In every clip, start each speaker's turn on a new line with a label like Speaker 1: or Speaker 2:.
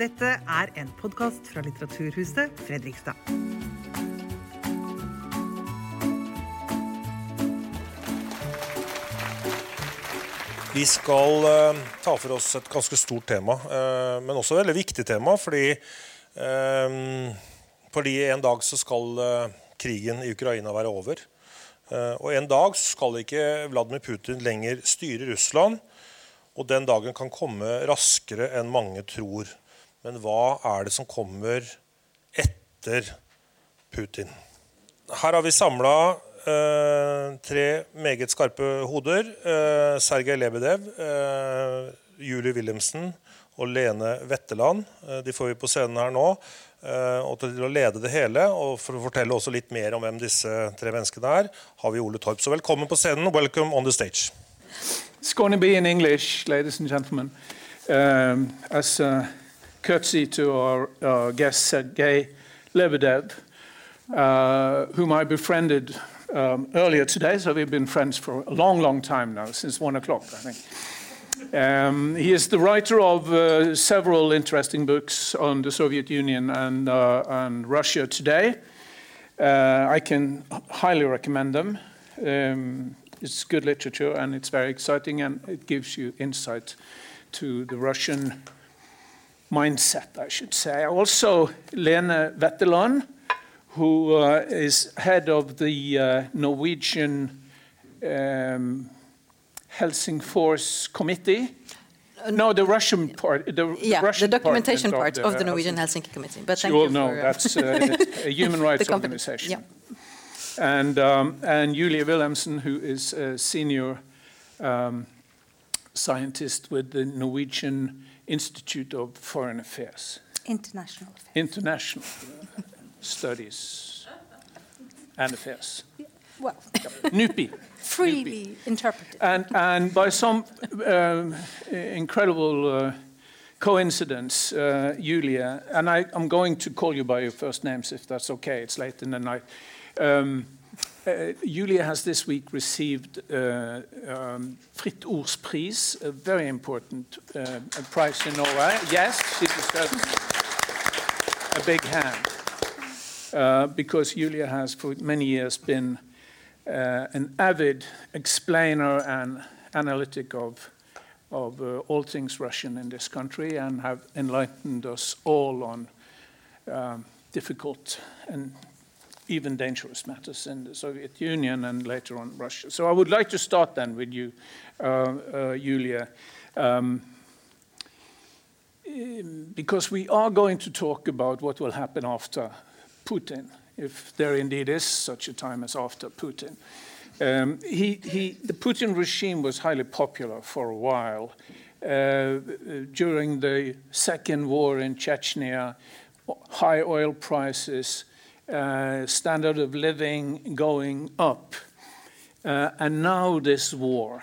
Speaker 1: Dette er en podkast fra Litteraturhuset Fredrikstad.
Speaker 2: Vi skal eh, ta for oss et ganske stort tema, eh, men også et veldig viktig tema. Fordi, eh, fordi en dag så skal eh, krigen i Ukraina være over. Eh, og en dag skal ikke Vladimir Putin lenger styre Russland. Og den dagen kan komme raskere enn mange tror. Men hva er det som kommer etter Putin? Her har vi samla eh, tre meget skarpe hoder. Eh, Sergej Lebedev, eh, Julie Wilhelmsen og Lene Wetteland. Eh, de får vi på scenen her nå. Eh, og til å lede det hele, og for å fortelle også litt mer om hvem disse tre menneskene er, har vi Ole Torp. Så velkommen på scenen. Welcome on the stage.
Speaker 3: It's going to be in English, ladies and gentlemen. Um, as a courtesy to our, our guest, Sergei Lebedev, uh, whom I befriended um, earlier today, so we've been friends for a long, long time now, since one o'clock, I think. Um, he is the writer of uh, several interesting books on the Soviet Union and, uh, and Russia today. Uh, I can highly recommend them. Um, it's good literature and it's very exciting and it gives you insight to the Russian mindset, I should say. Also, Lene Wetteland, who uh, is head of the uh, Norwegian um, Helsingfors Committee. No, the Russian part. The,
Speaker 4: yeah,
Speaker 3: Russian
Speaker 4: the documentation part of the
Speaker 3: uh,
Speaker 4: Norwegian Helsinki Committee. But thank
Speaker 3: you all
Speaker 4: you
Speaker 3: know
Speaker 4: for, uh,
Speaker 3: that's uh, a human rights
Speaker 4: the
Speaker 3: organization.
Speaker 4: Yeah.
Speaker 3: And, um, and Julia Wilhelmsen, who is a senior um, scientist with the Norwegian Institute of Foreign Affairs,
Speaker 5: International affairs.
Speaker 3: International Studies and Affairs.
Speaker 5: Well,
Speaker 3: NUPI.
Speaker 5: freely interpreted.
Speaker 3: And, and by some um, incredible uh, coincidence, uh, Julia, and I, I'm going to call you by your first names if that's okay, it's late in the night. Um, Julia has this week received uh, um, Fritt Ords Pris, a very important uh, prize in Norway. Yes, she deserves a big hand. Uh, because Julia has for many years been uh, an avid explainer and analytic of, of uh, all things Russian in this country and have enlightened us all on um, difficult and even dangerous matters in the Soviet Union and later on Russia. So I would like to start then with you, uh, uh, Julia. Um, um, because we are going to talk about what will happen after Putin, if there indeed is such a time as after Putin. Um, he, he, the Putin regime was highly popular for a while. Uh, during the second war in Chechnya, high oil prices, uh, standard of living going up, uh, and now this war.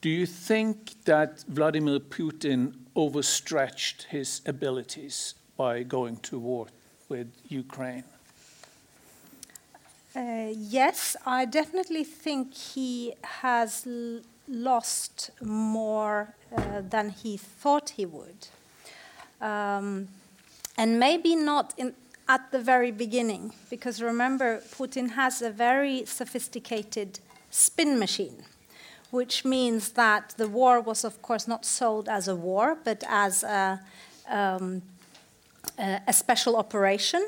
Speaker 3: Do you think that Vladimir Putin overstretched his abilities by going to war with Ukraine?
Speaker 5: Uh, yes, I definitely think he has lost more uh, than he thought he would. Um, and maybe not in, at the very beginning, because remember, Putin has a very sophisticated spin machine, which means that the war was, of course, not sold as a war, but as a, um, a special operation.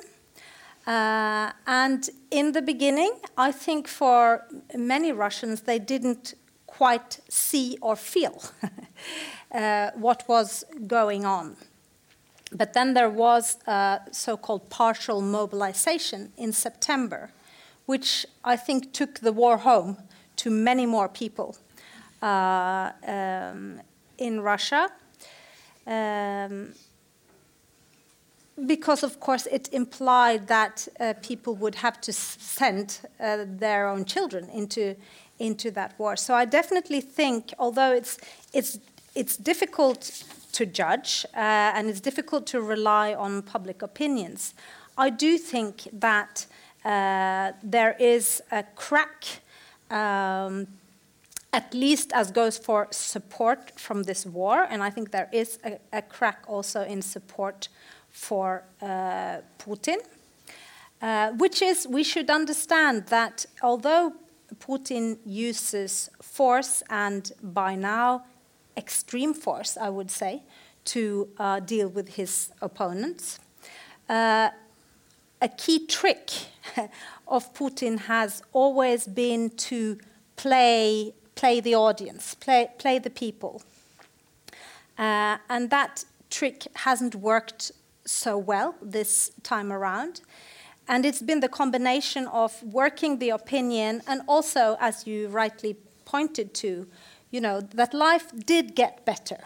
Speaker 5: Uh, and in the beginning, I think for many Russians, they didn't quite see or feel uh, what was going on. But then there was a so called partial mobilization in September, which I think took the war home to many more people uh, um, in Russia. Um, because of course it implied that uh, people would have to send uh, their own children into into that war. So I definitely think, although it's it's it's difficult to judge uh, and it's difficult to rely on public opinions, I do think that uh, there is a crack. Um, at least as goes for support from this war, and I think there is a, a crack also in support for uh, Putin, uh, which is we should understand that although Putin uses force and by now extreme force, I would say, to uh, deal with his opponents. Uh, a key trick of Putin has always been to play, play the audience, play, play the people. Uh, and that trick hasn't worked so well this time around. And it's been the combination of working the opinion and also, as you rightly pointed to, you know, that life did get better.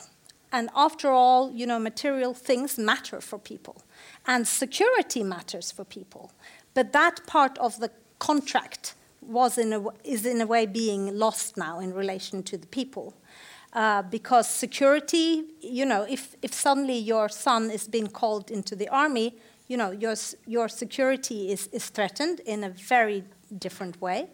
Speaker 5: And after all, you know, material things matter for people. And security matters for people. But that part of the contract was in a, is in a way being lost now in relation to the people. Uh, because security, you know, if, if suddenly your son is being called into the army, you know, your, your security is, is threatened in a very different way.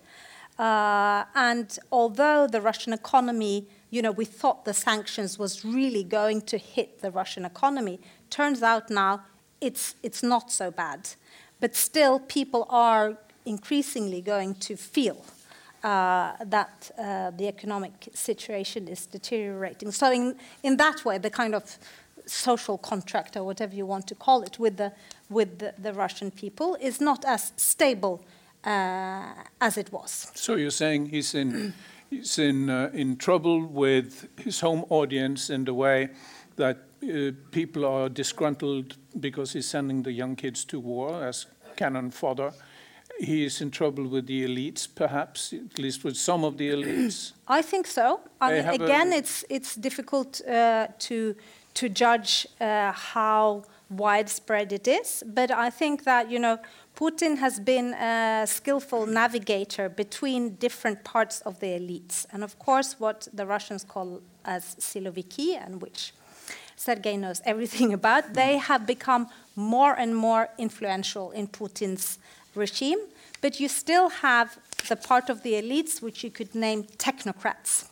Speaker 5: Uh, and although the Russian economy, you know, we thought the sanctions was really going to hit the Russian economy, turns out now it's, it's not so bad. But still, people are increasingly going to feel uh, that uh, the economic situation is deteriorating. So, in, in that way, the kind of social contract, or whatever you want to call it, with the, with the, the Russian people is not as stable as it was.
Speaker 3: So you're saying he's in, he's in, uh, in trouble with his home audience in the way that uh, people are disgruntled because he's sending the young kids to war as cannon fodder. He is in trouble with the elites, perhaps, at least with some of the elites.
Speaker 5: I think so. I mean, again, it's it's difficult uh, to to judge uh, how widespread it is, but I think that you know Putin has been a skillful navigator between different parts of the elites. And of course, what the Russians call as Siloviki, and which Sergei knows everything about, they have become more and more influential in Putin's regime. But you still have the part of the elites which you could name technocrats.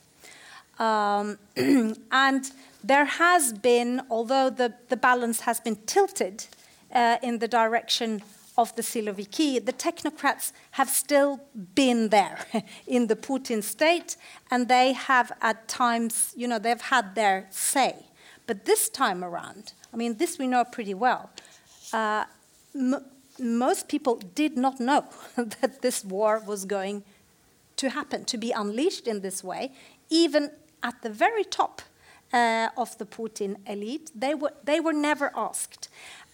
Speaker 5: Um, and there has been, although the, the balance has been tilted uh, in the direction of the Siloviki, the technocrats have still been there in the Putin state, and they have at times, you know, they've had their say. But this time around, I mean, this we know pretty well. Uh, most people did not know that this war was going to happen, to be unleashed in this way, even at the very top uh, of the Putin elite. They were, they were never asked.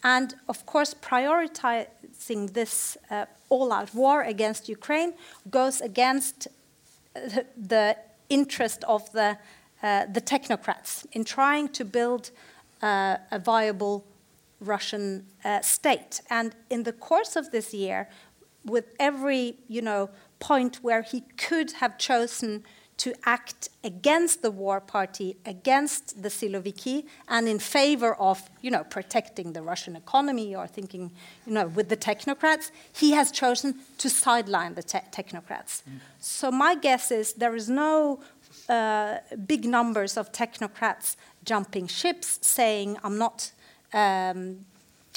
Speaker 5: And of course, prioritizing this uh, all out war against Ukraine goes against uh, the interest of the, uh, the technocrats in trying to build uh, a viable Russian uh, state. And in the course of this year, with every you know, point where he could have chosen to act against the war party, against the Siloviki, and in favor of, you know, protecting the Russian economy or thinking, you know, with the technocrats, he has chosen to sideline the te technocrats. Mm. So my guess is there is no uh, big numbers of technocrats jumping ships saying, I'm not um,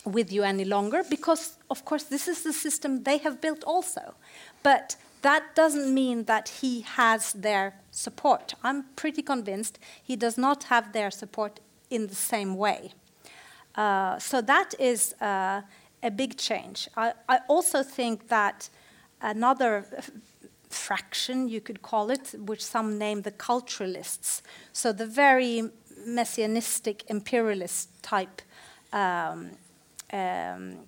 Speaker 5: with you any longer, because, of course, this is the system they have built also. But that doesn't mean that he has their support. I'm pretty convinced he does not have their support in the same way. Uh, so that is uh, a big change. I, I, also think that another fraction, you could call it, which some name the culturalists, so the very messianistic imperialist type um, um,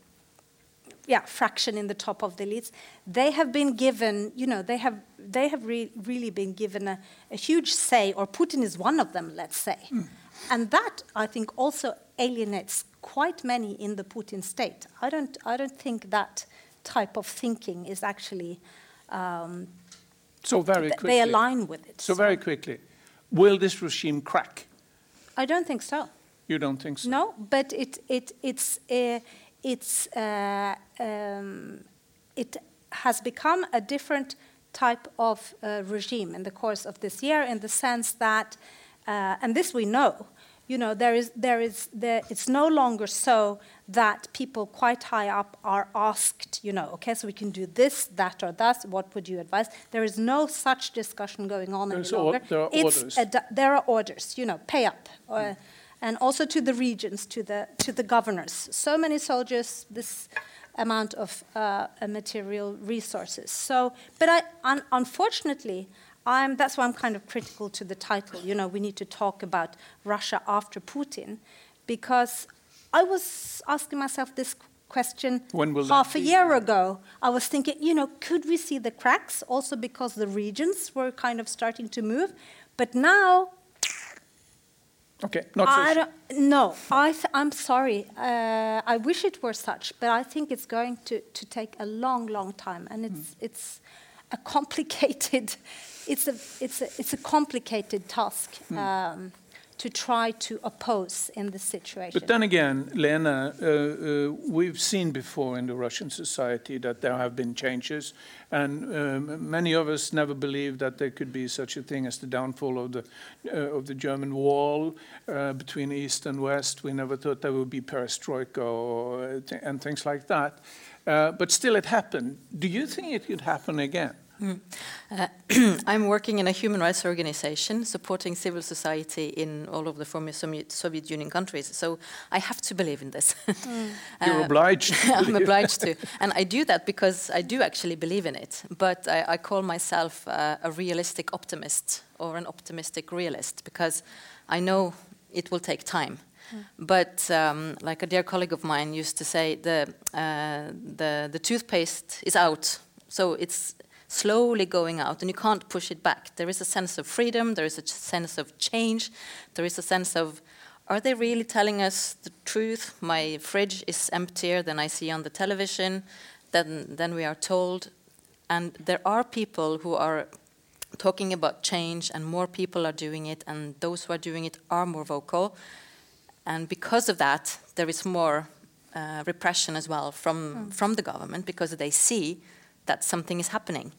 Speaker 5: yeah, fraction in the top of the elites, they have been given, you know, they have, they have re really been given a, a, huge say, or Putin is one of them, let's say. Mm. And that, I think, also alienates quite many in the Putin state. I don't, I don't think that type of thinking is actually. Um,
Speaker 3: so very th quickly.
Speaker 5: They align with it.
Speaker 3: So, so very quickly, will this regime crack?
Speaker 5: I don't think so.
Speaker 3: You don't think so?
Speaker 5: No, but it, it, it's, uh, it's, uh, um, it has become a different type of uh, regime in the course of this year, in the sense that, uh, and this we know, you know, there is, there is, there, it's no longer so that people quite high up are asked, you know, okay, so we can do this, that, or that. What would you advise? There is no such discussion going on
Speaker 3: There's
Speaker 5: any
Speaker 3: or-
Speaker 5: longer.
Speaker 3: there are
Speaker 5: It's
Speaker 3: orders.
Speaker 5: a there are orders, you know, pay up. Uh, and also to the regions, to the, to the governors. So many soldiers, this amount of uh, material resources. So, but I, un- unfortunately, I'm, that's why I'm kind of critical to the title. You know, we need to talk about Russia after Putin, because I was asking myself this question
Speaker 3: When will
Speaker 5: half a year ago. I was thinking, you know, could we see the cracks also because the regions were kind of starting to move? But now
Speaker 3: Okay, not
Speaker 5: I no, I th- I'm sorry. Uh, I wish it were such, but I think it's going to, to take a long, long time, and it's it's a complicated, it's a it's a it's a complicated task
Speaker 3: Hmm.
Speaker 5: um, to try to oppose in this situation.
Speaker 3: But then again, Lena, uh, uh, we've seen before in the Russian society that there have been changes, and um, many of us never believed that there could be such a thing as the downfall of the uh, of the German wall uh, between East and West. We never thought there would be perestroika or, uh, and things like that. Uh, but still, it happened. Do you think it could happen again?
Speaker 4: Uh, I'm working in a human rights organization supporting civil society in all of the former Soviet Soviet Union countries. So I have to believe in this.
Speaker 3: You're
Speaker 4: Uh,
Speaker 3: obliged. to
Speaker 4: I'm obliged to. And I do that because I do actually believe in it. But I, I call myself uh, a realistic optimist or an optimistic realist because I know it will take time. But um, like a dear colleague of mine used to say, the, uh, the, the toothpaste is out. So it's slowly going out and you can't push it back. There is a sense of freedom, there is a sense of change, there is a sense of are they really telling us the truth? My fridge is emptier than I see on the television, than, than we are told. And there are people who are talking about change, and more people are doing it, and those who are doing it are more vocal. And because of that, there is more uh, repression as well from, from the government because they see that something is happening.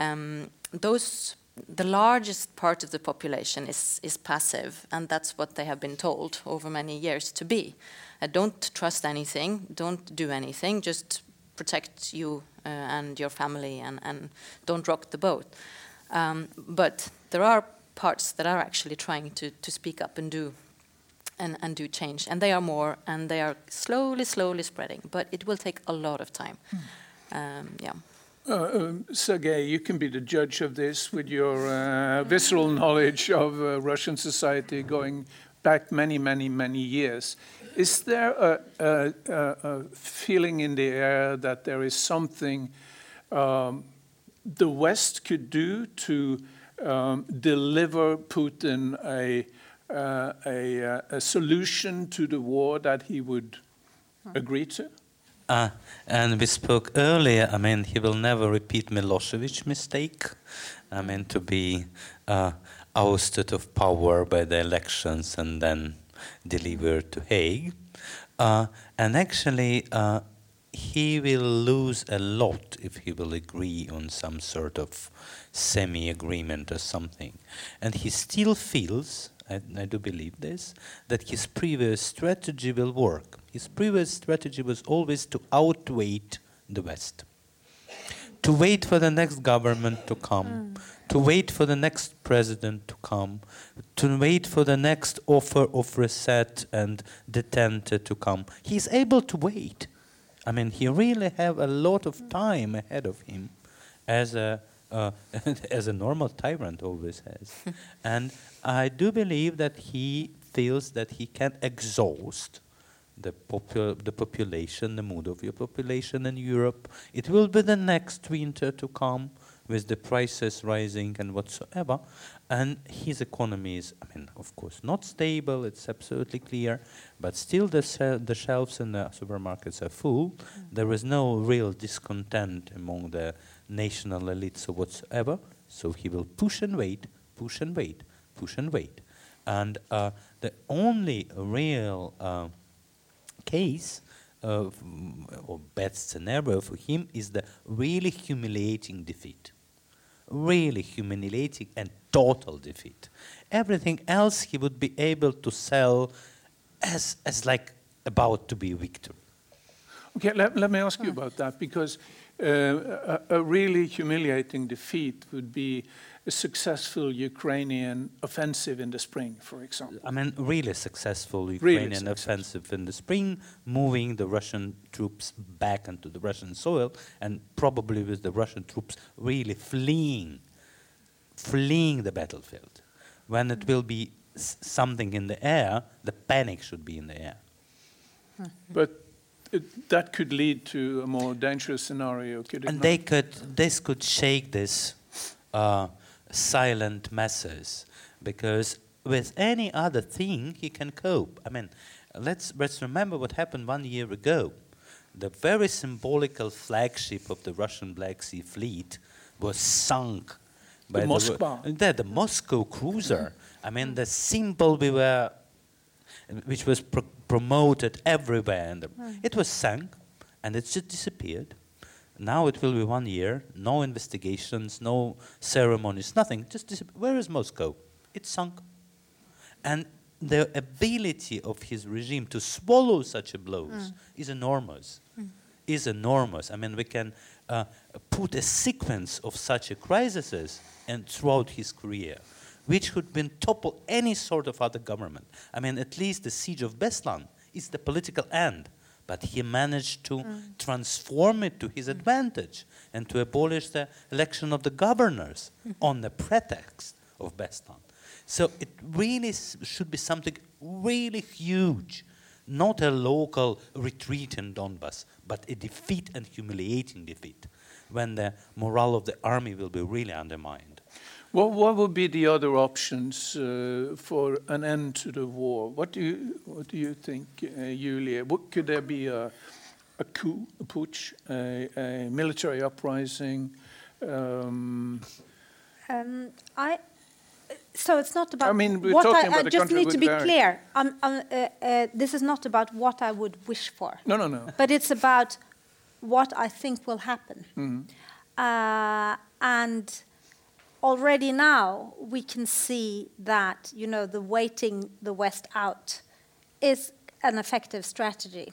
Speaker 4: Um, those, the largest part of the population is, is passive, and that's what they have been told over many years to be. Uh, don't trust anything, don't do anything, just protect you uh, and your family, and, and don't rock the boat. Um, but there are parts that are actually trying to, to speak up and do and, and do change. And they are more, and they are slowly, slowly spreading. But it will take a lot of time. Um, yeah.
Speaker 3: Uh, um, Sergei, you can be the judge of this with your uh, visceral knowledge of uh, Russian society going back many, many, many years. Is there a, a, a, feeling in the air that there is something um, the West could do to um, deliver Putin a, uh, a, uh, a solution to the war that he would agree to?
Speaker 6: Uh, and we spoke earlier, I mean, he will never repeat Milosevic mistake. I mean, to be uh, ousted of power by the elections and then delivered to Hague. Uh, and actually, he will lose a lot if he will agree on some sort of semi-agreement or something. And he still feels, I, I do believe this, that his previous strategy will work. His previous strategy was always to outweigh the West, to wait for the next government to come, mm. to wait for the next president to come, to wait for the next offer of reset and detente to come. He's able to wait. I mean, he really have a lot of time ahead of him, as a uh, as a normal tyrant always has. and I do believe that he feels that he can exhaust the, popu- the population, the mood of your population in Europe. It will be the next winter to come with the prices rising and whatsoever. And his economy is, I mean, of course, not stable, it's absolutely clear, but still the, se- the shelves in the supermarkets are full. There is no real discontent among the national elites or whatsoever. So he will push and wait, push and wait, push and wait. And uh, the only real uh, case mm, or bad scenario for him is the really humiliating defeat. really humiliating and total defeat. Everything else he would be able to sell as, as like about to be a victory.
Speaker 3: Okay, let, let me ask you about that because uh, Uh, a, a really humiliating defeat would be a successful Ukrainian offensive in the spring, for example.
Speaker 6: I mean, really successful
Speaker 3: Really
Speaker 6: Ukrainian
Speaker 3: successful.
Speaker 6: offensive in the spring, moving the Russian troops back onto the Russian soil, and probably with the Russian troops really fleeing, fleeing the battlefield. When it will be s- something in the air, the panic should be in the air.
Speaker 3: But it, that could lead to a more dangerous scenario, could
Speaker 6: And
Speaker 3: not?
Speaker 6: they could, this could shake this uh, silent masses because with any other thing he can cope. I mean, let's, let's remember what happened one year ago. The very symbolical flagship of the Russian Black Sea Fleet was sunk by
Speaker 3: The Moskva.
Speaker 6: the, the Moscow cruiser. I mean, the symbol we were, which was pro- promoted everywhere, and it was sunk, and it just disappeared. Now it will be one year, no investigations, no ceremonies, nothing. Just disap- where is Moscow? It's sunk. And the ability of his regime to swallow such a blows is enormous. Is enormous. I mean, we can uh, put a sequence of such a crises and throughout his career, which could been topple any sort of other government. I mean, at least the siege of Beslan is the political end, but he managed to mm. transform it to his mm. advantage and to abolish the election of the governors mm. on the pretext of Beslan. So it really should be something really huge, not a local retreat in Donbass, but a defeat and humiliating defeat, when the morale of the army will be really undermined.
Speaker 3: What, what would be the other options uh, for an end to the war? What do you, what do you think, uh, Julia? What, could there be a, a coup, a putsch, a, a military uprising? Um,
Speaker 5: Um, I, so it's not about.
Speaker 3: I mean, we're
Speaker 5: what
Speaker 3: talking
Speaker 5: I,
Speaker 3: about
Speaker 5: I
Speaker 3: a
Speaker 5: just need to be
Speaker 3: very-
Speaker 5: clear. Um, um, uh, uh, this is not about what I would wish for,
Speaker 3: no, no, no.
Speaker 5: but it's about what I think will happen.
Speaker 3: Mm-hmm.
Speaker 5: Uh, and already now we can see that you know the waiting the West out is an effective strategy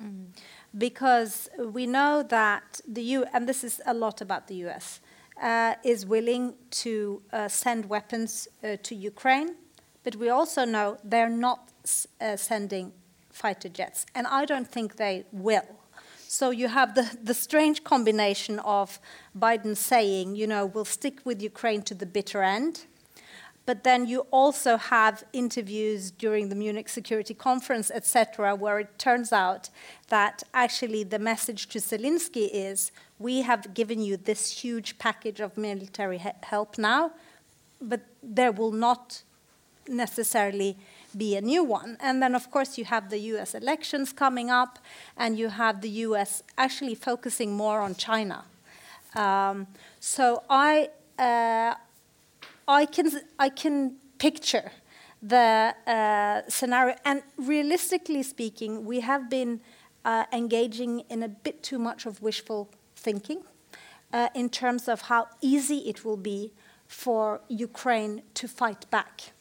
Speaker 5: because we know that the U and this is a lot about the U.S. Uh, is willing to uh, send weapons uh, to Ukraine, but we also know they're not uh, sending fighter jets, and I don't think they will. So you have the, the strange combination of Biden saying, you know, we'll stick with Ukraine to the bitter end. But then you also have interviews during the Munich Security Conference, etc., where it turns out that actually the message to Zelensky is we have given you this huge package of military he- help now, but there will not necessarily be a new one. And then, of course, you have the US elections coming up, and you have the US actually focusing more on China. Um, so I, uh, I, can, I can picture the uh, scenario. And realistically speaking, we have been uh, engaging in a bit too much of wishful thinking uh, in terms of how easy it will be for Ukraine to fight back.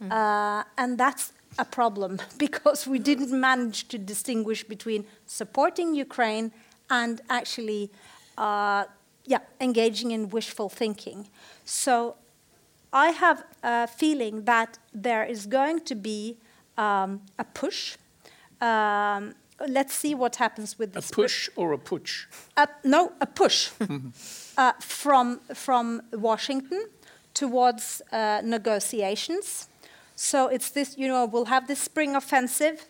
Speaker 5: Uh, and that's a problem because we didn't manage to distinguish between supporting Ukraine and actually uh, yeah, engaging in wishful thinking. So I have a feeling that there is going to be um, a push. Um, let's see what happens with this.
Speaker 3: A push or a putsch?
Speaker 5: Uh, no, a push uh, from, from Washington towards uh, negotiations. So it's this, you know, we'll have this spring offensive.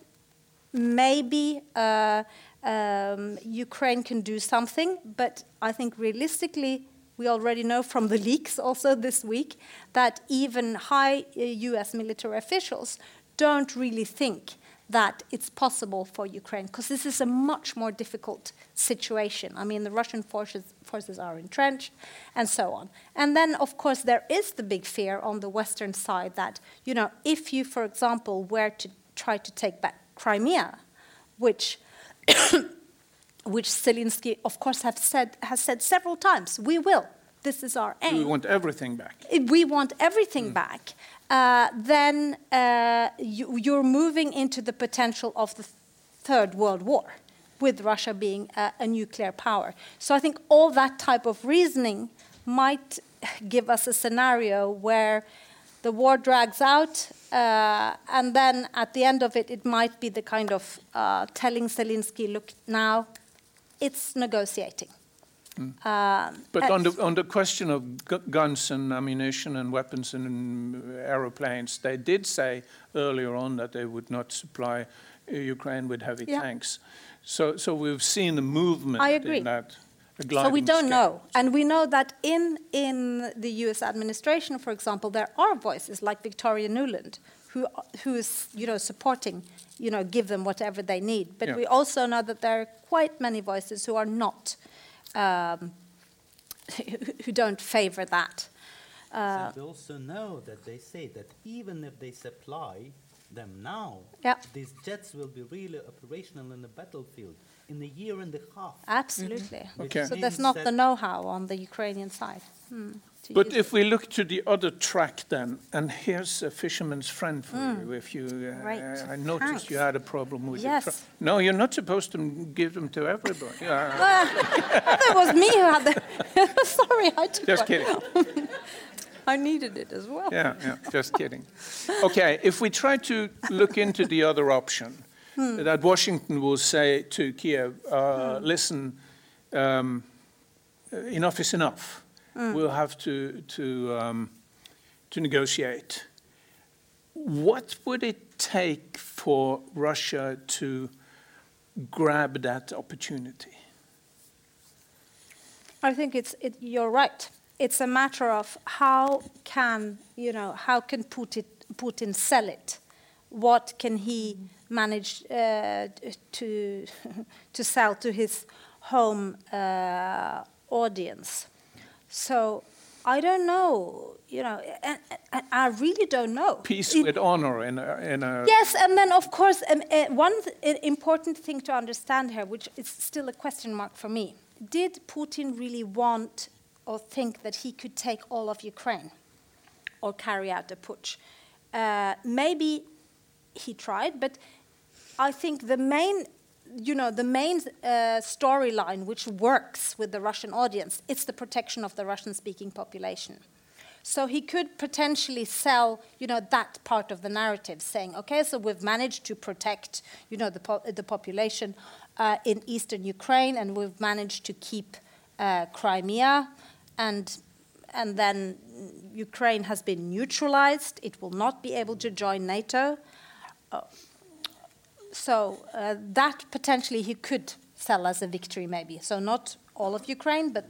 Speaker 5: Maybe uh, um, Ukraine can do something, but I think realistically, we already know from the leaks also this week that even high uh, US military officials don't really think that it's possible for Ukraine because this is a much more difficult situation. I mean, the Russian forces, forces are entrenched and so on. And then, of course, there is the big fear on the Western side that, you know, if you, for example, were to try to take back Crimea, which which Zelensky, of course, have said, has said several times, we will. this is our aim
Speaker 3: We want everything back.
Speaker 5: we want everything back, uh, then uh, you, you're moving into the potential of the Third World War, with Russia being a, a nuclear power. So I think all that type of reasoning might give us a scenario where the war drags out, uh, and then at the end of it, it might be the kind of uh, telling Zelensky, look, now it's negotiating. Um,
Speaker 3: But
Speaker 5: uh,
Speaker 3: on the, on the question of gu- guns and ammunition and weapons and aeroplanes, they did say earlier on that they would not supply uh, Ukraine with heavy
Speaker 5: Yeah.
Speaker 3: tanks. So, so we've seen a movement
Speaker 5: I agree.
Speaker 3: in that. a
Speaker 5: So we
Speaker 3: gliding
Speaker 5: don't
Speaker 3: scale.
Speaker 5: know. And we know that in, in the US administration, for example, there are voices like Victoria Nuland who, who is you know, supporting, you know, give them whatever they need. But
Speaker 3: Yeah.
Speaker 5: we also know that there are quite many voices who are not, um, who don't favor that. Uh,
Speaker 6: we also know that they say that even if they supply them now,
Speaker 5: Yeah.
Speaker 6: these jets will be really operational in the battlefield in a year and a half.
Speaker 5: absolutely.
Speaker 3: Okay.
Speaker 5: So
Speaker 6: Which
Speaker 5: there's not
Speaker 6: that-
Speaker 5: the know-how on the Ukrainian side. hmm, to
Speaker 3: But if we look to the other track then, and here's a fisherman's friend for you, if you, uh,
Speaker 5: Great.
Speaker 3: I noticed you
Speaker 5: Thanks.
Speaker 3: had a problem with tra- No, you're not supposed to give them to everybody. Yeah,
Speaker 5: that was me who had the. Sorry, I took
Speaker 3: just
Speaker 5: one.
Speaker 3: kidding.
Speaker 5: I needed it as well.
Speaker 3: Yeah, yeah, just kidding. Okay, if we try to look into the other option, that Washington will say to Kiev, uh, listen, um, enough is enough. We'll have to, to, um, to negotiate. What would it take for Russia to grab that opportunity?
Speaker 5: I think it's it, you're right. It's a matter of how can you know how can Putin Putin sell it? What can he manage uh, to to sell to his home uh, audience? So I don't know. You know, and, and I really don't know.
Speaker 3: Peace
Speaker 5: It-
Speaker 3: with honor in a, in a
Speaker 5: Yes, and then of course, um, uh, one th- uh, important thing to understand here, which is still a question mark for me: Did Putin really want or think that he could take all of Ukraine, or carry out a putsch? Uh, maybe he tried, but I think the main, you know, the main uh, storyline which works with the Russian audience, it's the protection of the Russian-speaking population. So he could potentially sell, you know, that part of the narrative, saying, okay, so we've managed to protect, you know, the, po- the population uh, in eastern Ukraine, and we've managed to keep uh, Crimea, and and then Ukraine has been neutralized. It will not be able to join NATO. Uh, so uh, that potentially he could sell as a victory, maybe. So not all of Ukraine, but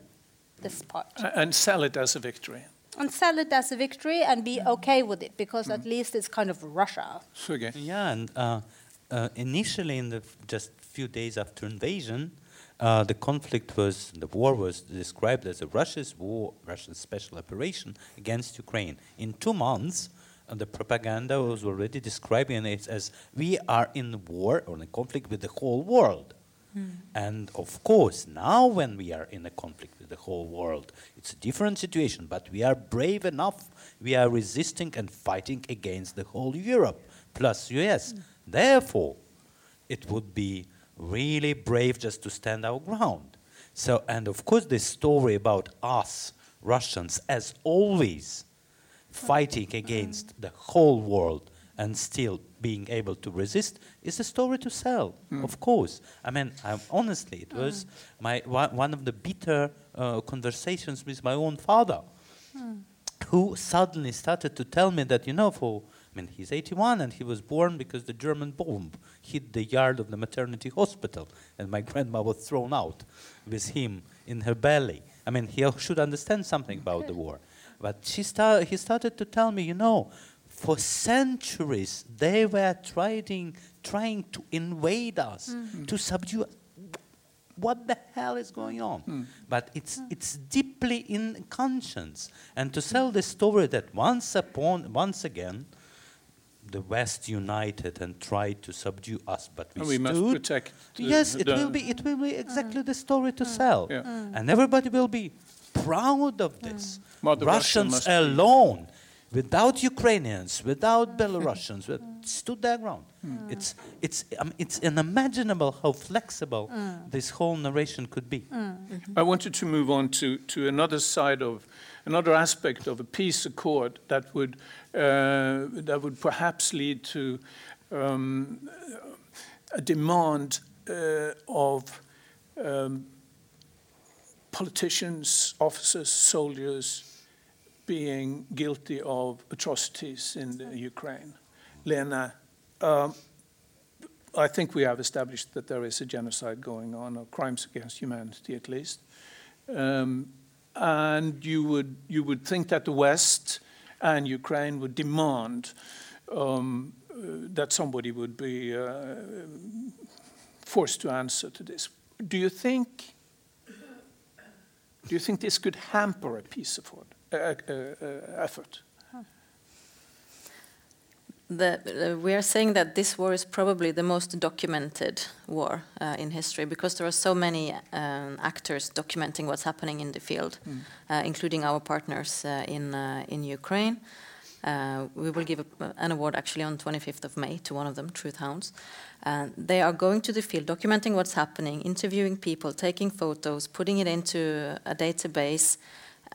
Speaker 5: this part
Speaker 3: and sell it as a victory.
Speaker 5: and sell it as a victory and be okay with it because at least it's kind of Russia.
Speaker 3: Suge.
Speaker 6: Yeah, and uh, uh, initially, in the just few days after invasion, uh, the conflict was, the war was described as a Russia's war, Russia's special operation against Ukraine. In two months, uh, the propaganda was already describing it as we are in war or in a conflict with the whole world. And of course, now when we are in a conflict with the whole world, it's a different situation, but we are brave enough. We are resisting and fighting against the whole Europe, plus US. Therefore, it would be really brave just to stand our ground. So, and of course, this story about us, Russians, as always, fighting against the whole world and still being able to resist is a story to sell, hmm. of course. I mean, I'm, honestly, it was hmm. my one, of the bitter uh, conversations with my own father, hmm. who suddenly started to tell me that, you know, for, I mean, he's 81 and he was born because the German bomb hit the yard of the maternity hospital and my grandma was thrown out with him in her belly. I mean, he should understand something about the war. But she sta- he started to tell me, you know, for centuries they were trying, trying to invade us, mm-hmm. to subdue what the hell is going on? Mm. But it's it's deeply in conscience, and to sell the story that once upon once again, the West united and tried to subdue us, but we,
Speaker 3: And we must protect. the-
Speaker 6: yes, it will be it will be exactly mm. the story to mm. sell,
Speaker 3: Yeah.
Speaker 6: and everybody will be proud of this.
Speaker 3: Well, the Russian
Speaker 6: Russians
Speaker 3: be.
Speaker 6: alone, without Ukrainians, without Belarusians, with- stood their ground. It's, it's, um, it's unimaginable how flexible this whole narration could be.
Speaker 3: I wanted to move on to, to another side of another aspect of a peace accord that would uh, that would perhaps lead to um, a demand uh, of um, politicians, officers, soldiers being guilty of atrocities in the Ukraine. Lena, um, I think we have established that there is a genocide going on, or crimes against humanity at least. Um, and you would, you would think that the West and Ukraine would demand um, uh, that somebody would be uh, forced to answer to this. Do you think, do you think this could hamper a peace effort? Uh, uh, uh, effort?
Speaker 4: The, uh, we are saying that this war is probably the most documented war uh, in history because there are so many um, actors documenting what's happening in the field, uh, including our partners uh, in uh, in Ukraine. Uh, we will give a, an award actually on 25th of May to one of them, Truth Hounds. Uh, they are going to the field, documenting what's happening, interviewing people, taking photos, putting it into a database,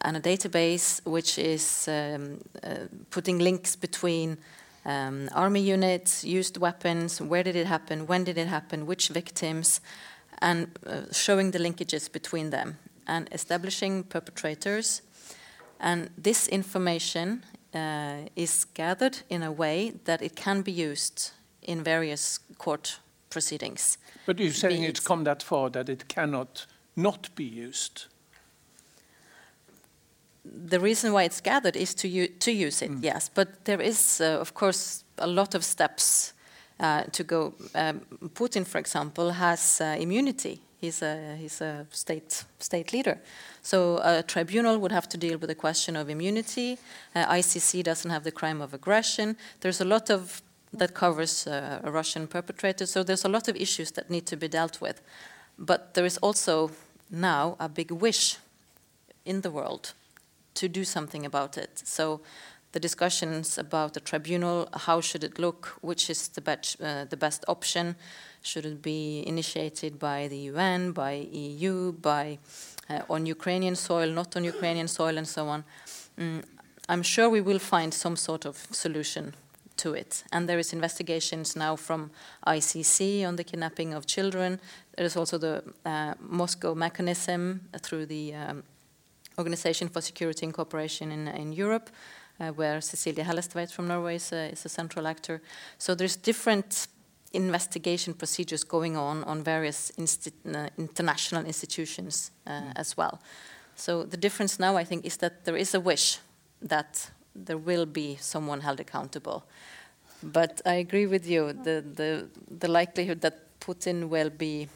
Speaker 4: and a database which is um, uh, putting links between um, army units, used weapons, where did it happen, when did it happen, which victims, and uh, showing the linkages between them and establishing perpetrators. And this information uh, is gathered in a way that it can be used in various court proceedings.
Speaker 3: But you're saying it's come that far that it cannot not be used.
Speaker 4: the reason why it's gathered is to, to use it, yes. But there is, uh, of course, a lot of steps uh, to go. Um, Putin, for example, has uh, immunity. He's a, he's a state, state leader. So a tribunal would have to deal with the question of immunity. Uh, ICC doesn't have the crime of aggression. There's a lot of that covers uh, a Russian perpetrator. So there's a lot of issues that need to be dealt with. But there is also now a big wish in the world to do something about it. So the discussions about the tribunal, how should it look, which is the, bet- uh, the best option, should it be initiated by the UN, by EU, by uh, on Ukrainian soil, not on Ukrainian soil, and so on. Mm, I'm sure we will find some sort of solution to it. And there is investigations now from ICC on the kidnapping of children. There is also the uh, Moscow mechanism through the um, Organization for Security and Cooperation in, in Europe, where Cecilia Hellestveit from Norway is a, is a central actor. So there's different investigation procedures going on on various insti- uh, international institutions uh, as well. So the difference now, I think, is that there is a wish that there will be someone held accountable. But I agree with you. The the the likelihood that Putin will be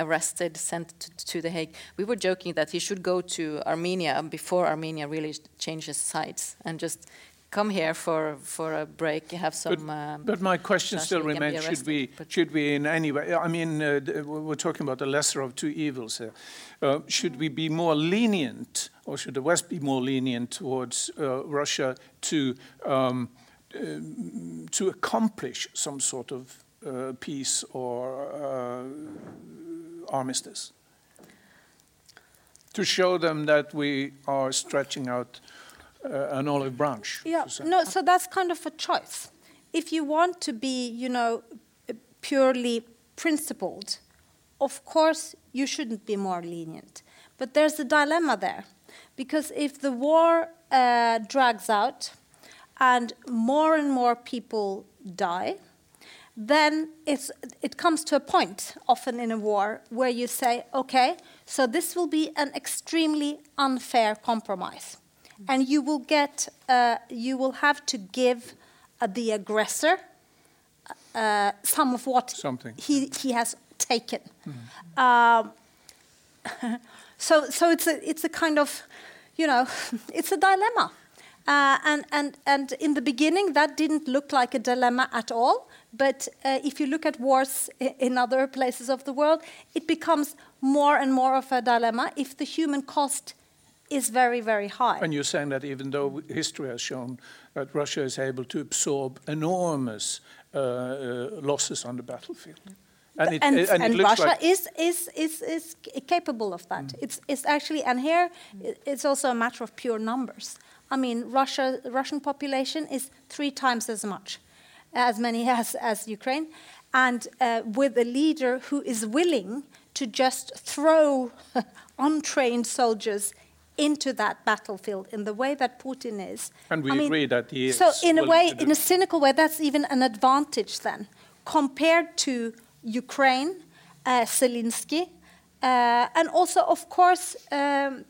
Speaker 4: arrested, sent to, to The Hague. We were joking that he should go to Armenia before Armenia really changes sides and just come here for, for a break, have some. um,
Speaker 3: But my question still remains: Should we, should we in any way? I mean, uh, we're talking about the lesser of two evils here. Uh, should we be more lenient, or should the West be more lenient towards uh, Russia to um, um, to accomplish some sort of uh, peace or uh, armistice? To show them that we are stretching out uh, an olive branch.
Speaker 5: Yeah, no, so that's kind of a choice. If you want to be, you know, purely principled, of course you shouldn't be more lenient. But there's a dilemma there. Because if the war uh, drags out and more and more people die, then it's, it comes to a point, often in a war, where you say, okay, so this will be an extremely unfair compromise. And you will get, uh, you will have to give uh, the aggressor uh, some of what
Speaker 3: Something.
Speaker 5: he, he has taken. Um, so, so it's a, it's a kind of, you know, it's a dilemma. Uh, and, and, and in the beginning, that didn't look like a dilemma at all. But uh, if you look at wars in other places of the world, it becomes more and more of a dilemma if the human cost is very, very high.
Speaker 3: And you're saying that even though history has shown that Russia is able to absorb enormous uh, uh, losses on the battlefield.
Speaker 5: and,
Speaker 3: it,
Speaker 5: and,
Speaker 3: and it
Speaker 5: Russia
Speaker 3: like
Speaker 5: is, is, is, is capable of that. It's, it's actually, and here it's also a matter of pure numbers. I mean, Russia, Russian population is three times as much, as many as, as Ukraine, and uh, with a leader who is willing to just throw untrained soldiers into that battlefield in the way that Putin is.
Speaker 3: And we
Speaker 5: I mean,
Speaker 3: agree that he
Speaker 5: So, in a way, in a cynical way, that's even an advantage then, compared to Ukraine, uh, Zelensky, uh, and also, of course, um,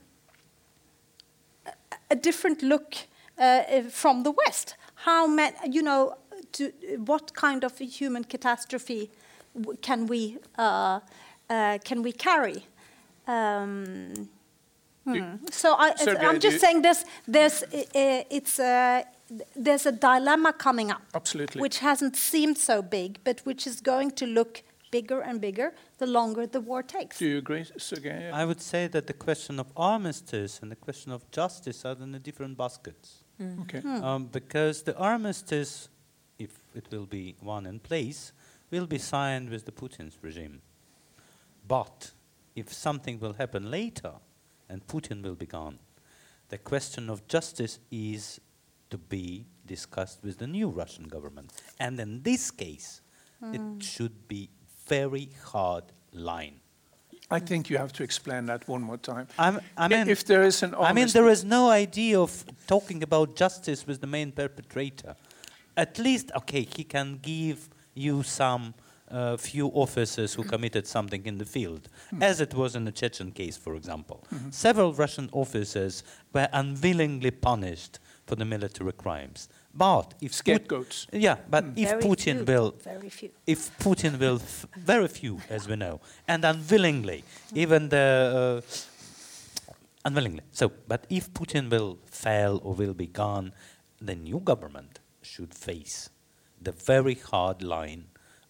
Speaker 5: a- different look uh, uh, from the West. How many, you know, to, what kind of a human catastrophe can we uh, uh, can we carry? Um, hmm. So I,
Speaker 3: Sergei,
Speaker 5: I'm just saying there's there's uh, it's a there's a dilemma coming up,
Speaker 3: Absolutely.
Speaker 5: which hasn't seemed so big, but which is going to look bigger and bigger the longer the war takes.
Speaker 3: Do you agree, Sergei?
Speaker 6: I would say that the question of armistice and the question of justice are in the different baskets.
Speaker 3: Okay.
Speaker 6: Um, because the armistice, if it will be one in place, will be signed with the Putin's regime. But if something will happen later and Putin will be gone, the question of justice is to be discussed with the new Russian government. And in this case, it hmm. should be very hard line.
Speaker 3: I think you have to explain that one more time.
Speaker 6: I'm, I
Speaker 3: I-
Speaker 6: mean,
Speaker 3: if there is an
Speaker 6: I mean, there is no idea of talking about justice with the main perpetrator. At least, okay, he can give you some uh, few officers who committed something in the field,
Speaker 3: Hmm.
Speaker 6: as it was in the Chechen case, for example.
Speaker 3: Mm-hmm.
Speaker 6: Several Russian officers were unwillingly punished for the military crimes. But if Put-
Speaker 3: Scapegoats.
Speaker 6: yeah, but if
Speaker 5: Very
Speaker 6: Putin
Speaker 5: few,
Speaker 6: will
Speaker 5: very few.
Speaker 6: if Putin will, f- very few, as we know, and unwillingly, even the uh, unwillingly. So, but if Putin will fail or will be gone, the new government should face the very hard line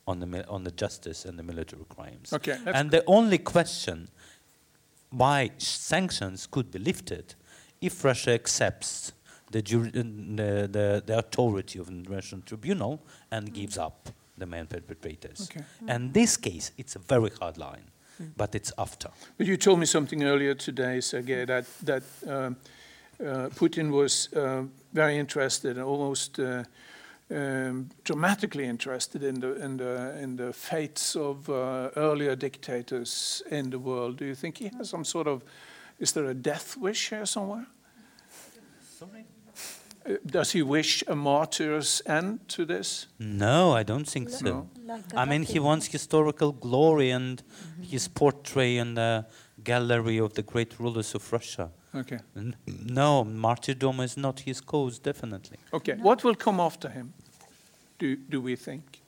Speaker 6: on the on the justice and the military crimes.
Speaker 3: Okay,
Speaker 6: and the only question why sanctions could be lifted if Russia accepts the, uh, the, the, the authority of the Russian tribunal and gives up the main perpetrators.
Speaker 3: Okay.
Speaker 6: And this case, it's a very hard line, but it's after.
Speaker 3: But you told me something earlier today, Sergei, that, that um, Putin was uh, very interested, almost uh, um, dramatically interested in the, in the, in the fates of uh, earlier dictators in the world. Do you think he has some sort of, is there a death wish here somewhere?
Speaker 6: Sorry?
Speaker 3: Uh, does he wish a martyr's end to this?
Speaker 6: No, I don't think so.
Speaker 3: No.
Speaker 5: Like
Speaker 6: I mean, he wants historical glory and his portrait in the gallery of the great rulers of Russia.
Speaker 3: Okay.
Speaker 6: N- No, martyrdom is not his cause, definitely.
Speaker 3: Okay. What will come after him, do, do we think?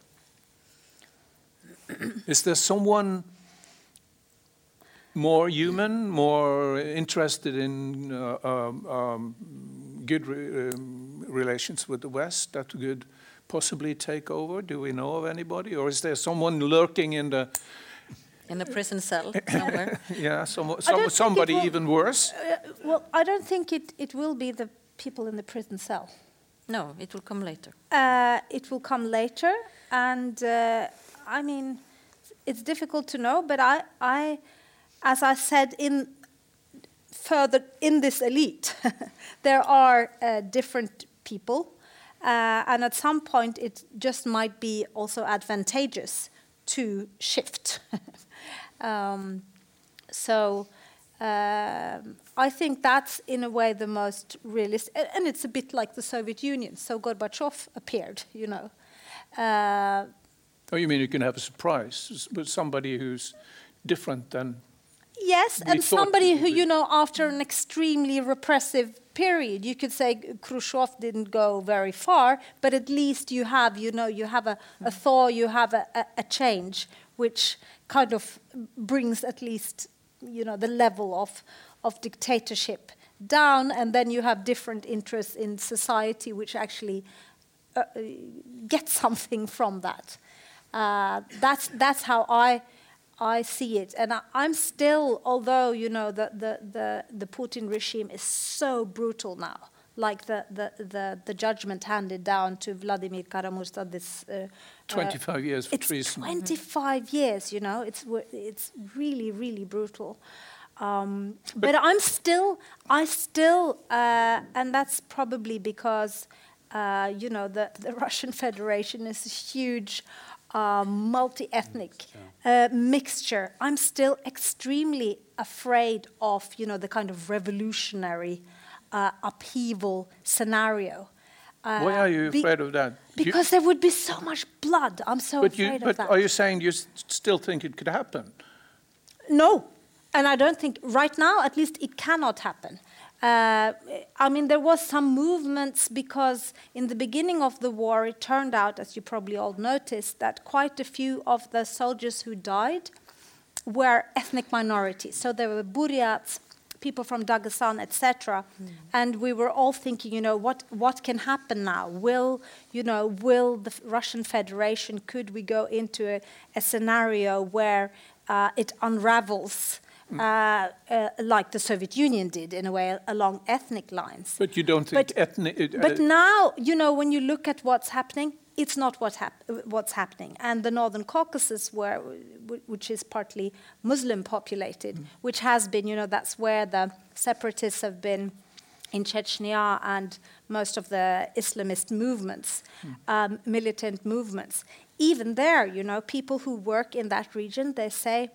Speaker 3: Is there someone more human, more interested in uh, um, um, good re- um, relations with the West that could possibly take over? Do we know of anybody? Or is there someone lurking in the,
Speaker 4: in a prison cell somewhere.
Speaker 3: yeah, some, some, somebody
Speaker 5: will-
Speaker 3: even worse?
Speaker 5: Uh, well, I don't think it, it will be the people in the prison cell.
Speaker 4: No, it will come later.
Speaker 5: Uh, it will come later, and uh, I mean, it's difficult to know. But I, I, as I said in further in this elite, there are uh, different people, uh, and at some point it just might be also advantageous to shift. um, so. Um, I think that's in a way the most realistic, and it's a bit like the Soviet Union. So Gorbachev appeared, you know. Uh,
Speaker 3: Oh, you mean you can have a surprise with somebody who's different than
Speaker 5: yes, and somebody who, you know, after an extremely repressive period, you could say Khrushchev didn't go very far, but at least you have, you know, you have a, a thaw, you have a, a, a change, which kind of brings at least, you know, the level of, of dictatorship down, and then you have different interests in society which actually uh, uh, get something from that. Uh, that's that's how I I see it, and I, I'm still, although you know the, the, the, the Putin regime is so brutal now, like the, the, the, the judgment handed down to Vladimir Kara-Murza this uh, uh,
Speaker 3: 25 years for
Speaker 5: it's
Speaker 3: treason.
Speaker 5: 25 years, you know, it's, it's really, really brutal. Um, but, I'm still, I still, uh, and that's probably because, uh, you know, the, the Russian Federation is a huge uh, multi ethnic uh, mixture. I'm still extremely afraid of, you know, the kind of revolutionary uh, upheaval scenario.
Speaker 3: Why
Speaker 5: Uh,
Speaker 3: are you afraid of that? You-
Speaker 5: because there would be so much blood. I'm so
Speaker 3: but
Speaker 5: afraid
Speaker 3: you,
Speaker 5: of that.
Speaker 3: but are you saying you still think it could happen?
Speaker 5: No, and I don't think right now, at least, it cannot happen. Uh, I mean, there was some movements because in the beginning of the war, it turned out, as you probably all noticed, that quite a few of the soldiers who died were ethnic minorities. So there were Buryats, people from Dagestan, etc. And we were all thinking, you know, what what can happen now? Will you know? Will the Russian Federation? Could we go into a, a scenario where uh, it unravels? Uh, uh, like the Soviet Union did, in a way, along ethnic lines.
Speaker 3: But you don't think
Speaker 5: But-
Speaker 3: ethnic. uh,
Speaker 5: But now, you know, when you look at what's happening, it's not what hap- what's happening. And the Northern Caucasus, where, wh- which is partly Muslim populated, which has been, you know, that's where the separatists have been in Chechnya and most of the Islamist movements, um, militant movements. Even there, you know, people who work in that region, they say,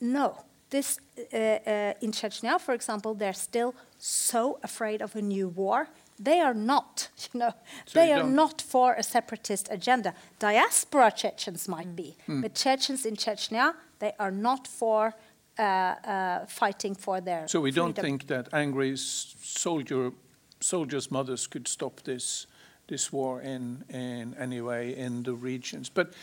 Speaker 5: no. This uh, uh, in Chechnya, for example, they're still so afraid of a new war. They are not, you know,
Speaker 3: So
Speaker 5: they
Speaker 3: you
Speaker 5: are not for a separatist agenda. Diaspora Chechens might be,
Speaker 3: Hmm.
Speaker 5: but Chechens in Chechnya, they are not for uh, uh, fighting for their.
Speaker 3: So we don't think that angry soldier soldiers' mothers could stop this this war in in any way in the regions. But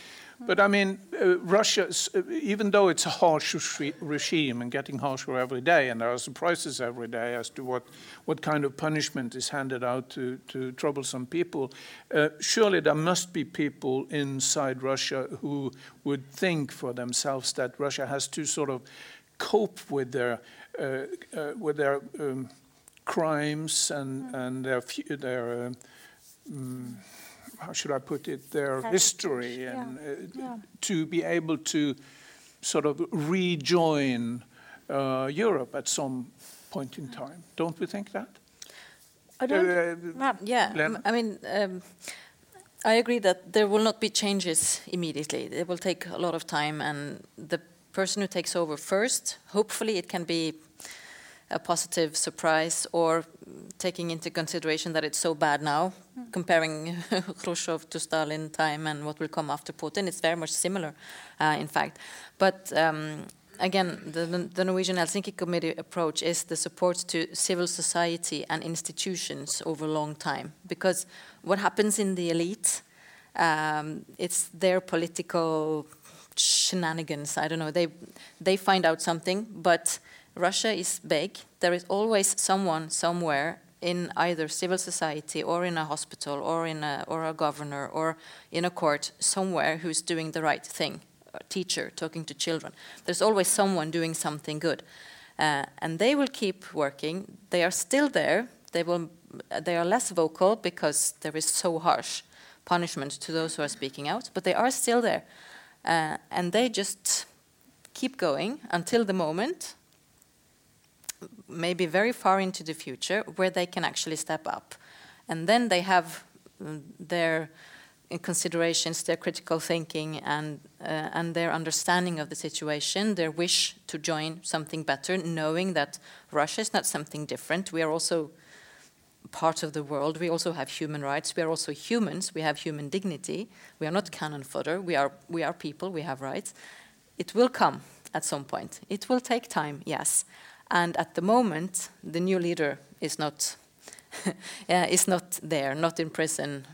Speaker 3: but I mean, uh, Russia, uh, even though it's a harsh re- regime and getting harsher every day, and there are surprises every day as to what what kind of punishment is handed out to to troublesome people. Uh, surely there must be people inside Russia who would think for themselves that Russia has to sort of cope with their uh, uh, with their um, crimes and and their their mm, how should I put it their history
Speaker 5: yeah,
Speaker 3: and uh,
Speaker 5: yeah.
Speaker 3: to be able to sort of rejoin uh, Europe at some point in time. Don't we think that?
Speaker 5: I don't,
Speaker 3: Uh,
Speaker 5: yeah.
Speaker 4: Yeah, Lene? I mean, um, I agree that there will not be changes immediately. It will take a lot of time, and the person who takes over first, hopefully, it can be a positive surprise, or taking into consideration that it's so bad now, comparing Khrushchev to Stalin time and what will come after Putin, it's very much similar, uh, in fact. But um, again, the, the Norwegian Helsinki Committee approach is the support to civil society and institutions over a long time. Because what happens in the elite, um, it's their political shenanigans. I don't know. They they find out something, but Russia is big. There is always someone somewhere in either civil society or in a hospital or in a or a governor or in a court somewhere who's doing the right thing. A teacher talking to children. There's always someone doing something good, uh, and they will keep working. They are still there. They will. They are less vocal because there is so harsh punishment to those who are speaking out, but they are still there. Uh, and they just keep going until the moment, maybe very far into the future, where they can actually step up. And then they have mm, their considerations, their critical thinking, and, uh, and their understanding of the situation, their wish to join something better, knowing that Russia is not something different. We are also part of the world. We also have human rights. We are also humans. We have human dignity. We are not cannon fodder. We are, we are people. We have rights. It will come at some point. It will take time, yes. And at the moment, the new leader is not, uh, is not there, not in prison.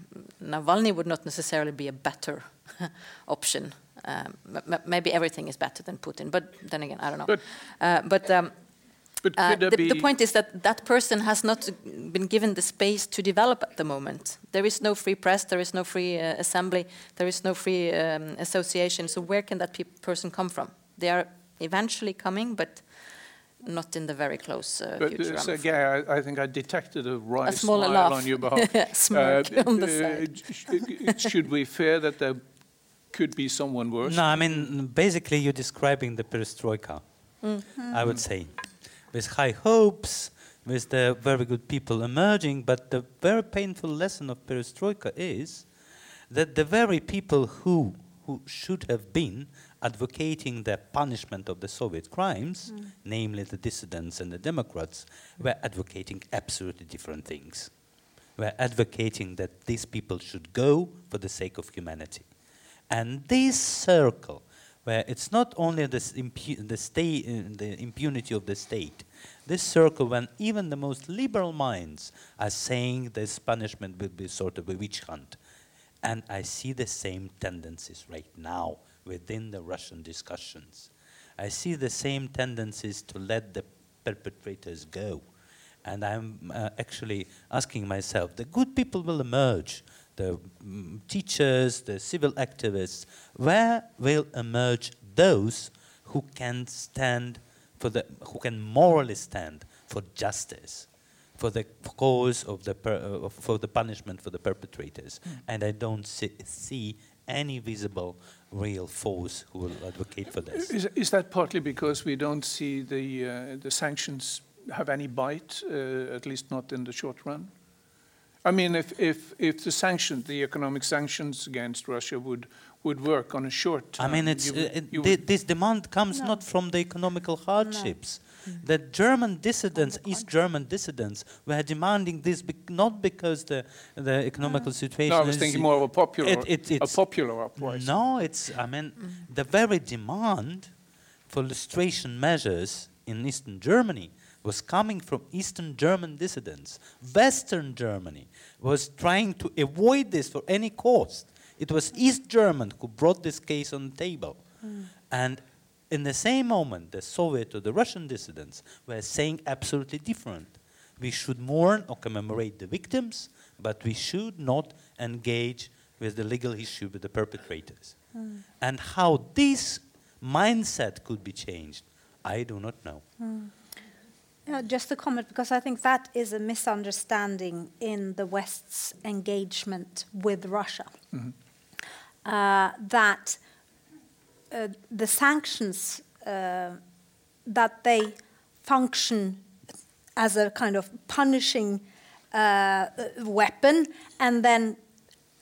Speaker 4: Navalny would not necessarily be a better option. Um, maybe everything is better than Putin, but then again, I don't know.
Speaker 3: But-
Speaker 4: uh, but um,
Speaker 3: But
Speaker 4: uh, the, the point is that that person has not been given the space to develop at the moment. There is no free press, there is no free uh, assembly, there is no free um, association. So where can that pe- person come from? They are eventually coming, but not in the very close uh,
Speaker 3: But
Speaker 4: future.
Speaker 3: uh,
Speaker 4: I'm
Speaker 3: I, I think I detected a wry
Speaker 4: A
Speaker 3: smile
Speaker 4: laugh.
Speaker 3: on your behalf.
Speaker 4: Smirk
Speaker 3: Uh,
Speaker 4: on the
Speaker 3: uh,
Speaker 4: side.
Speaker 3: sh- Should we fear that there could be someone worse?
Speaker 6: No, I mean, basically, you're describing the perestroika, I would say, with high hopes, with the very good people emerging. But the very painful lesson of perestroika is that the very people who, who should have been advocating the punishment of the Soviet crimes, namely the dissidents and the Democrats, were advocating absolutely different things. Were advocating that these people should go for the sake of humanity. And this circle, where it's not only this impu- the, sta- uh, the impunity of the state, this circle when even the most liberal minds are saying this punishment will be sort of a witch hunt. And I see the same tendencies right now within the Russian discussions. I see the same tendencies to let the perpetrators go. And I'm uh, actually asking myself the good people will emerge, the mm, teachers, the civil activists. Where will emerge those who can stand for the, who can morally stand for justice? for the cause of the per, uh, for the punishment for the perpetrators, and I don't see, see any visible real force who will advocate for this.
Speaker 3: Is, is that partly because we don't see the, uh, the sanctions have any bite, uh, at least not in the short run? I mean, if, if, if the sanctions, the economic sanctions against Russia would, would work on a short term.
Speaker 6: I mean, it's
Speaker 3: you
Speaker 6: uh,
Speaker 3: you
Speaker 6: thi-
Speaker 3: would-
Speaker 6: this demand comes not from the economical hardships. The German dissidents, East German dissidents, were demanding this bec- not because the the economical situation.
Speaker 3: no, I was
Speaker 6: is-
Speaker 3: thinking more of a popular,
Speaker 6: It- it-
Speaker 3: a popular uprising.
Speaker 6: No, it's, I mean, mm. the very demand for lustration measures in Eastern Germany was coming from Eastern German dissidents. Western Germany was trying to avoid this for any cost. It was East German who brought this case on the table. Mm. And in the same moment, the Soviet or the Russian dissidents were saying absolutely different. We should mourn or commemorate the victims, but we should not engage with the legal issue with the perpetrators. And how this mindset could be changed, I do not know.
Speaker 5: Uh, just a comment, because I think that is a misunderstanding in the West's engagement with Russia. Uh, that uh, the sanctions uh, that they function as a kind of punishing uh, weapon, and then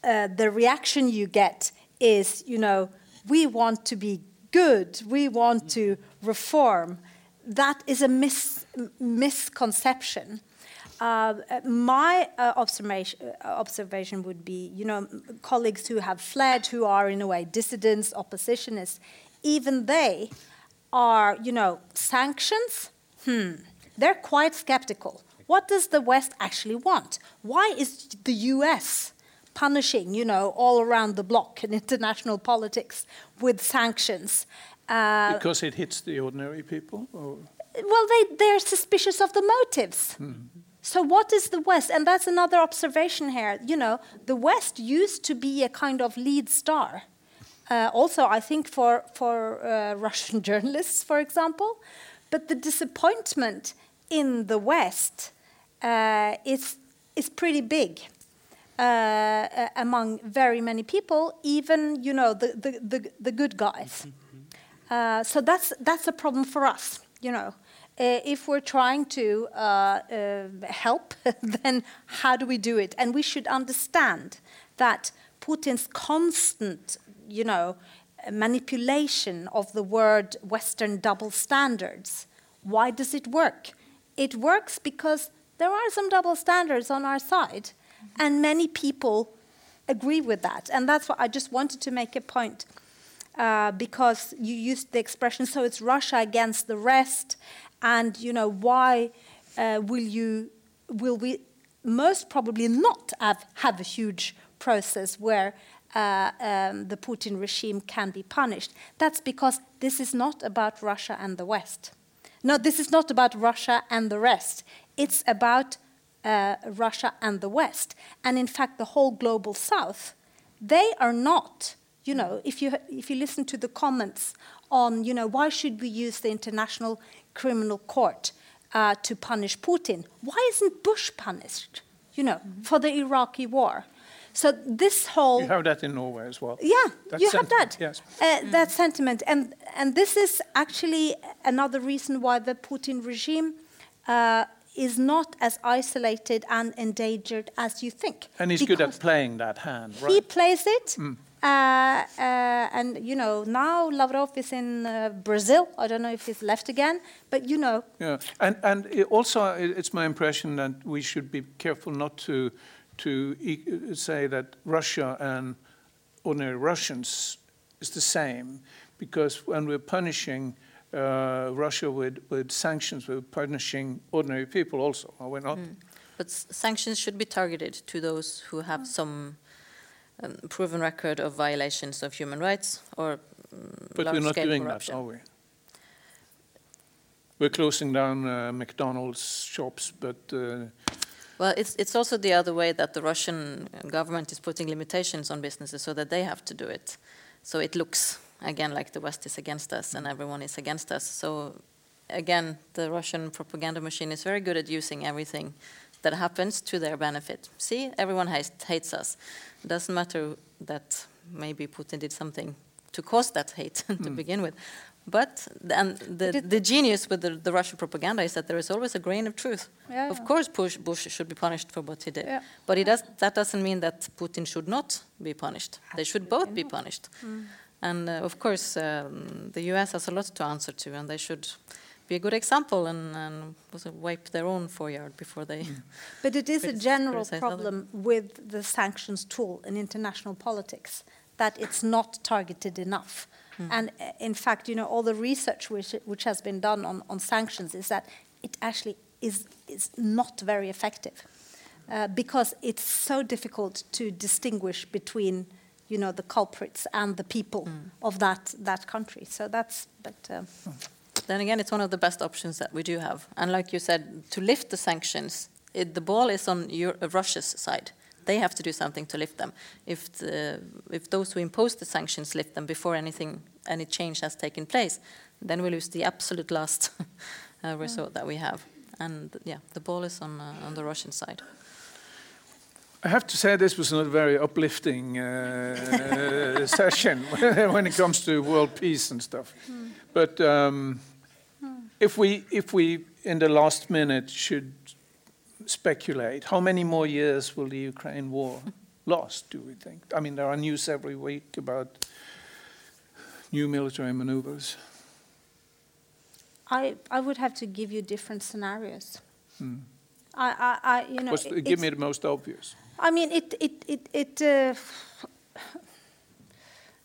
Speaker 5: uh, the reaction you get is, you know, we want to be good, we want to reform. That is a mis- misconception. Uh, my uh, observation, uh, observation would be, you know, colleagues who have fled, who are in a way dissidents, oppositionists, even they are, you know, sanctions. Hmm, they're quite skeptical. What does the West actually want? Why is the U.S. punishing, you know, all around the block in international politics with sanctions? Uh,
Speaker 3: Because it hits the ordinary people? Or?
Speaker 5: well, they, they're suspicious of the motives. So, what is the West? And that's another observation here. You know, the West used to be a kind of lead star. Uh, also, I think for, for uh, Russian journalists, for example. But the disappointment in the West uh, is, is pretty big. Uh, uh, among very many people, even you know the the, the, the good guys. Uh, so that's that's a problem for us. You know, if we're trying to uh, uh, help, then how do we do it? And we should understand that Putin's constant, you know, manipulation of the word Western double standards. Why does it work? It works because there are some double standards on our side, and many people agree with that. And that's why I just wanted to make a point uh, because you used the expression, so it's Russia against the rest, and you know why uh, will you will we most probably not have, have a huge process where uh, um, the Putin regime can be punished. That's because this is not about Russia and the West. No, this is not about Russia and the rest. It's about uh, Russia and the West. And in fact, the whole global South, they are not You know, if you if you listen to the comments on, you know, why should we use the International Criminal Court uh, to punish Putin? Why isn't Bush punished? You know, for the Iraqi war. So this whole
Speaker 3: You have that in Norway as well.
Speaker 5: yeah,
Speaker 3: That
Speaker 5: you have that.
Speaker 3: yes.
Speaker 5: Uh, That sentiment, and and this is actually another reason why the Putin regime uh, is not as isolated and endangered as you think.
Speaker 3: And he's good at playing that hand,
Speaker 5: He plays it. Uh, uh, and you know now Lavrov is in uh, Brazil. I don't know if he's left again, but you know
Speaker 3: Yeah, and and it also it's my impression that we should be careful not to to e- say that Russia and ordinary Russians is the same, because when we're punishing uh, Russia with with sanctions, we're punishing ordinary people also, are we not?
Speaker 4: But s- sanctions should be targeted to those who have some um, proven record of violations of human rights or mm,
Speaker 3: But we're not
Speaker 4: large-scale
Speaker 3: doing
Speaker 4: corruption.
Speaker 3: that, are we? We're closing down uh, McDonald's shops, but uh,
Speaker 4: Well, it's it's also the other way that the Russian government is putting limitations on businesses so that they have to do it. So it looks again like the West is against us and everyone is against us. So again, the Russian propaganda machine is very good at using everything that happens to their benefit. See, everyone hates, hates us. It doesn't matter that maybe Putin did something to cause that hate to begin with. But and the,
Speaker 5: it-
Speaker 4: the genius with the, the Russian propaganda is that there is always a grain of truth.
Speaker 5: Yeah,
Speaker 4: Of
Speaker 5: yeah.
Speaker 4: course, Bush, Bush should be punished for what he did.
Speaker 5: Yeah.
Speaker 4: But it does, that doesn't mean that Putin should not be punished. They should both be punished. And uh, of course, um, the US has a lot to answer to, and they should be a good example and, and also wipe their own foreyard before they.
Speaker 5: But it is a general
Speaker 4: criticize other-
Speaker 5: problem with the sanctions tool in international politics that it's not targeted enough. And uh, in fact, you know, all the research which, which has been done on, on sanctions is that it actually is, is not very effective uh, because it's so difficult to distinguish between, you know, the culprits and the people of that, that country. So that's, but. Uh,
Speaker 4: Then again, it's one of the best options that we do have. And like you said, to lift the sanctions, it, the ball is on Euro- uh, Russia's side. They have to do something to lift them. If, the, if those who impose the sanctions lift them before anything, any change has taken place, then we lose the absolute last uh, result that we have. And yeah, the ball is on, uh, on the Russian side.
Speaker 3: I have to say this was not a very uplifting uh, session when it comes to world peace and stuff. But um, if we, if we, in the last minute, should speculate, how many more years will the Ukraine war last? Do we think? I mean, there are news every week about new military maneuvers.
Speaker 5: I, I would have to give you different scenarios. I, I, I, you know,
Speaker 3: What's give me the most obvious.
Speaker 5: I mean, it, it, it, it uh,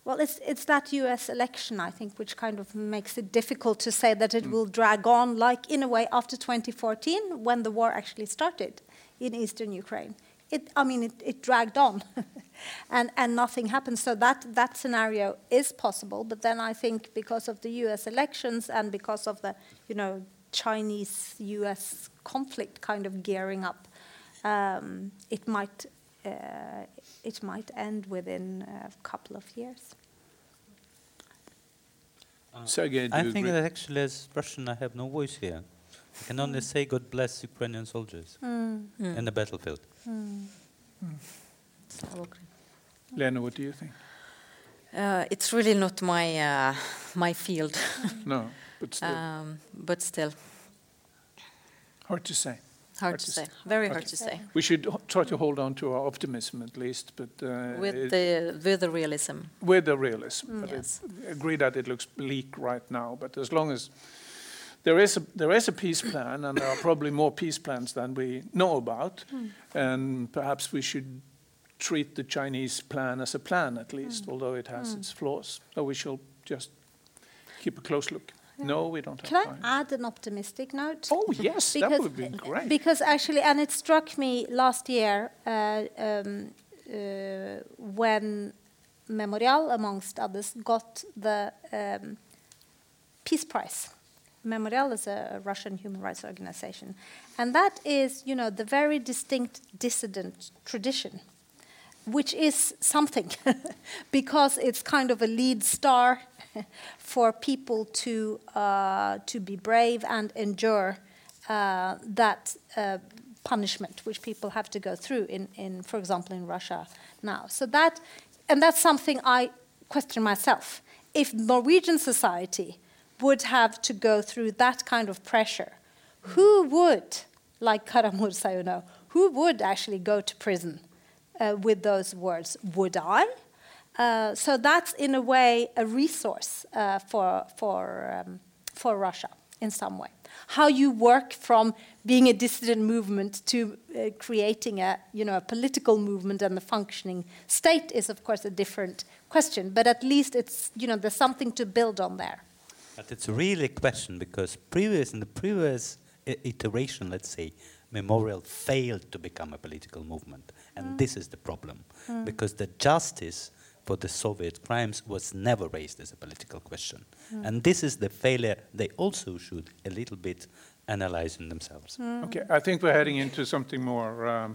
Speaker 5: well, it's, it's that U.S. election, I think, which kind of makes it difficult to say that it will drag on, like in a way after 2014, when the war actually started in eastern Ukraine. It, I mean, it, it dragged on, and and nothing happened. So that that scenario is possible. But then I think because of the U.S. elections and because of the you know Chinese-U.S. conflict kind of gearing up, um, it might Uh, it might end within a couple of years.
Speaker 3: Uh, Sergei, do
Speaker 6: I
Speaker 3: you
Speaker 6: think
Speaker 3: agree?
Speaker 6: that actually, as Russian, I have no voice here. I can only mm. say God bless Ukrainian soldiers mm. Mm. in the battlefield.
Speaker 3: Lene, what do you think?
Speaker 4: Uh, it's really not my, uh, my field,
Speaker 3: No, but still,
Speaker 4: um, but still,
Speaker 3: hard to say.
Speaker 4: Hard to say. Very hard
Speaker 3: Okay.
Speaker 4: to say.
Speaker 3: We should h- try to hold on to our optimism at least, but uh,
Speaker 4: With
Speaker 3: it-
Speaker 4: the, with the realism.
Speaker 3: with the realism. Mm, but
Speaker 4: Yes.
Speaker 3: I agree that it looks bleak right now, but as long as there is a there is a peace plan, and there are probably more peace plans than we know about, hmm. and perhaps we should treat the Chinese plan as a plan at least, hmm. although it has hmm. its flaws. So we shall just keep a close look. No, we don't have
Speaker 5: Can I
Speaker 3: time.
Speaker 5: add an optimistic note?
Speaker 3: Oh yes, that would be great.
Speaker 5: Because actually, and it struck me last year uh, um, uh, when Memorial, amongst others, got the um, Peace Prize. Memorial is a Russian human rights organization, and that is, you know, the very distinct dissident tradition which is something because it's kind of a lead star for people to uh, to be brave and endure uh, that uh, punishment which people have to go through in, in for example in Russia now. So that and that's something I question myself. If Norwegian society would have to go through that kind of pressure who would like Kara-Murza you know who would actually go to prison with those words would I uh, so that's in a way a resource uh, for for um, for Russia in some way. How you work from being a dissident movement to uh, creating a you know a political movement and the functioning state is of course a different question. But at least it's you know there's something to build on there.
Speaker 6: But it's really a question because previous in the previous iteration, let's say, Memorial failed to become a political movement, and mm. this is the problem mm. because the justice for the Soviet crimes was never raised as a political question. Mm. And this is the failure they also should a little bit analyze in themselves.
Speaker 3: Mm. Okay, I think we're heading into something more um,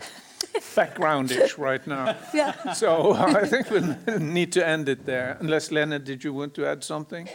Speaker 3: backgroundish right now.
Speaker 5: Yeah.
Speaker 3: So I think we we'll need to end it there. Unless Lene, did you want to add something?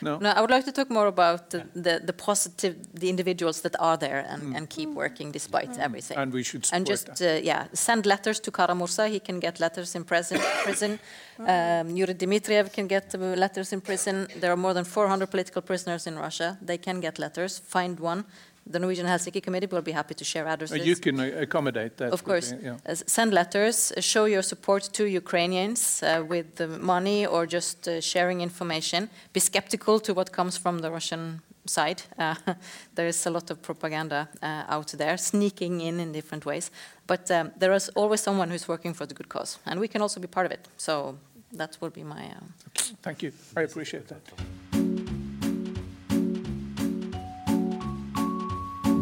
Speaker 3: No?
Speaker 4: no, I would like to talk more about the, the, the positive, the individuals that are there and, mm. and keep working despite mm. everything.
Speaker 3: And we should
Speaker 4: And just, uh, yeah, send letters to Kara-Murza. He can get letters in prison. prison. Um, Yuri Dmitriev can get uh, letters in prison. There are more than 400 political prisoners in Russia. They can get letters. Find one, the Norwegian Helsinki Committee will be happy to share addresses.
Speaker 3: Uh, you can uh, accommodate that.
Speaker 4: Of course.
Speaker 3: Be, yeah.
Speaker 4: uh, send letters, uh, show your support to Ukrainians uh, with the money or just uh, sharing information. Be skeptical to what comes from the Russian side. there is a lot of propaganda out there, sneaking in in different ways. But um, there is always someone who's working for the good cause, and we can also be part of it. So that will be my.
Speaker 3: Okay. Thank you. I appreciate that.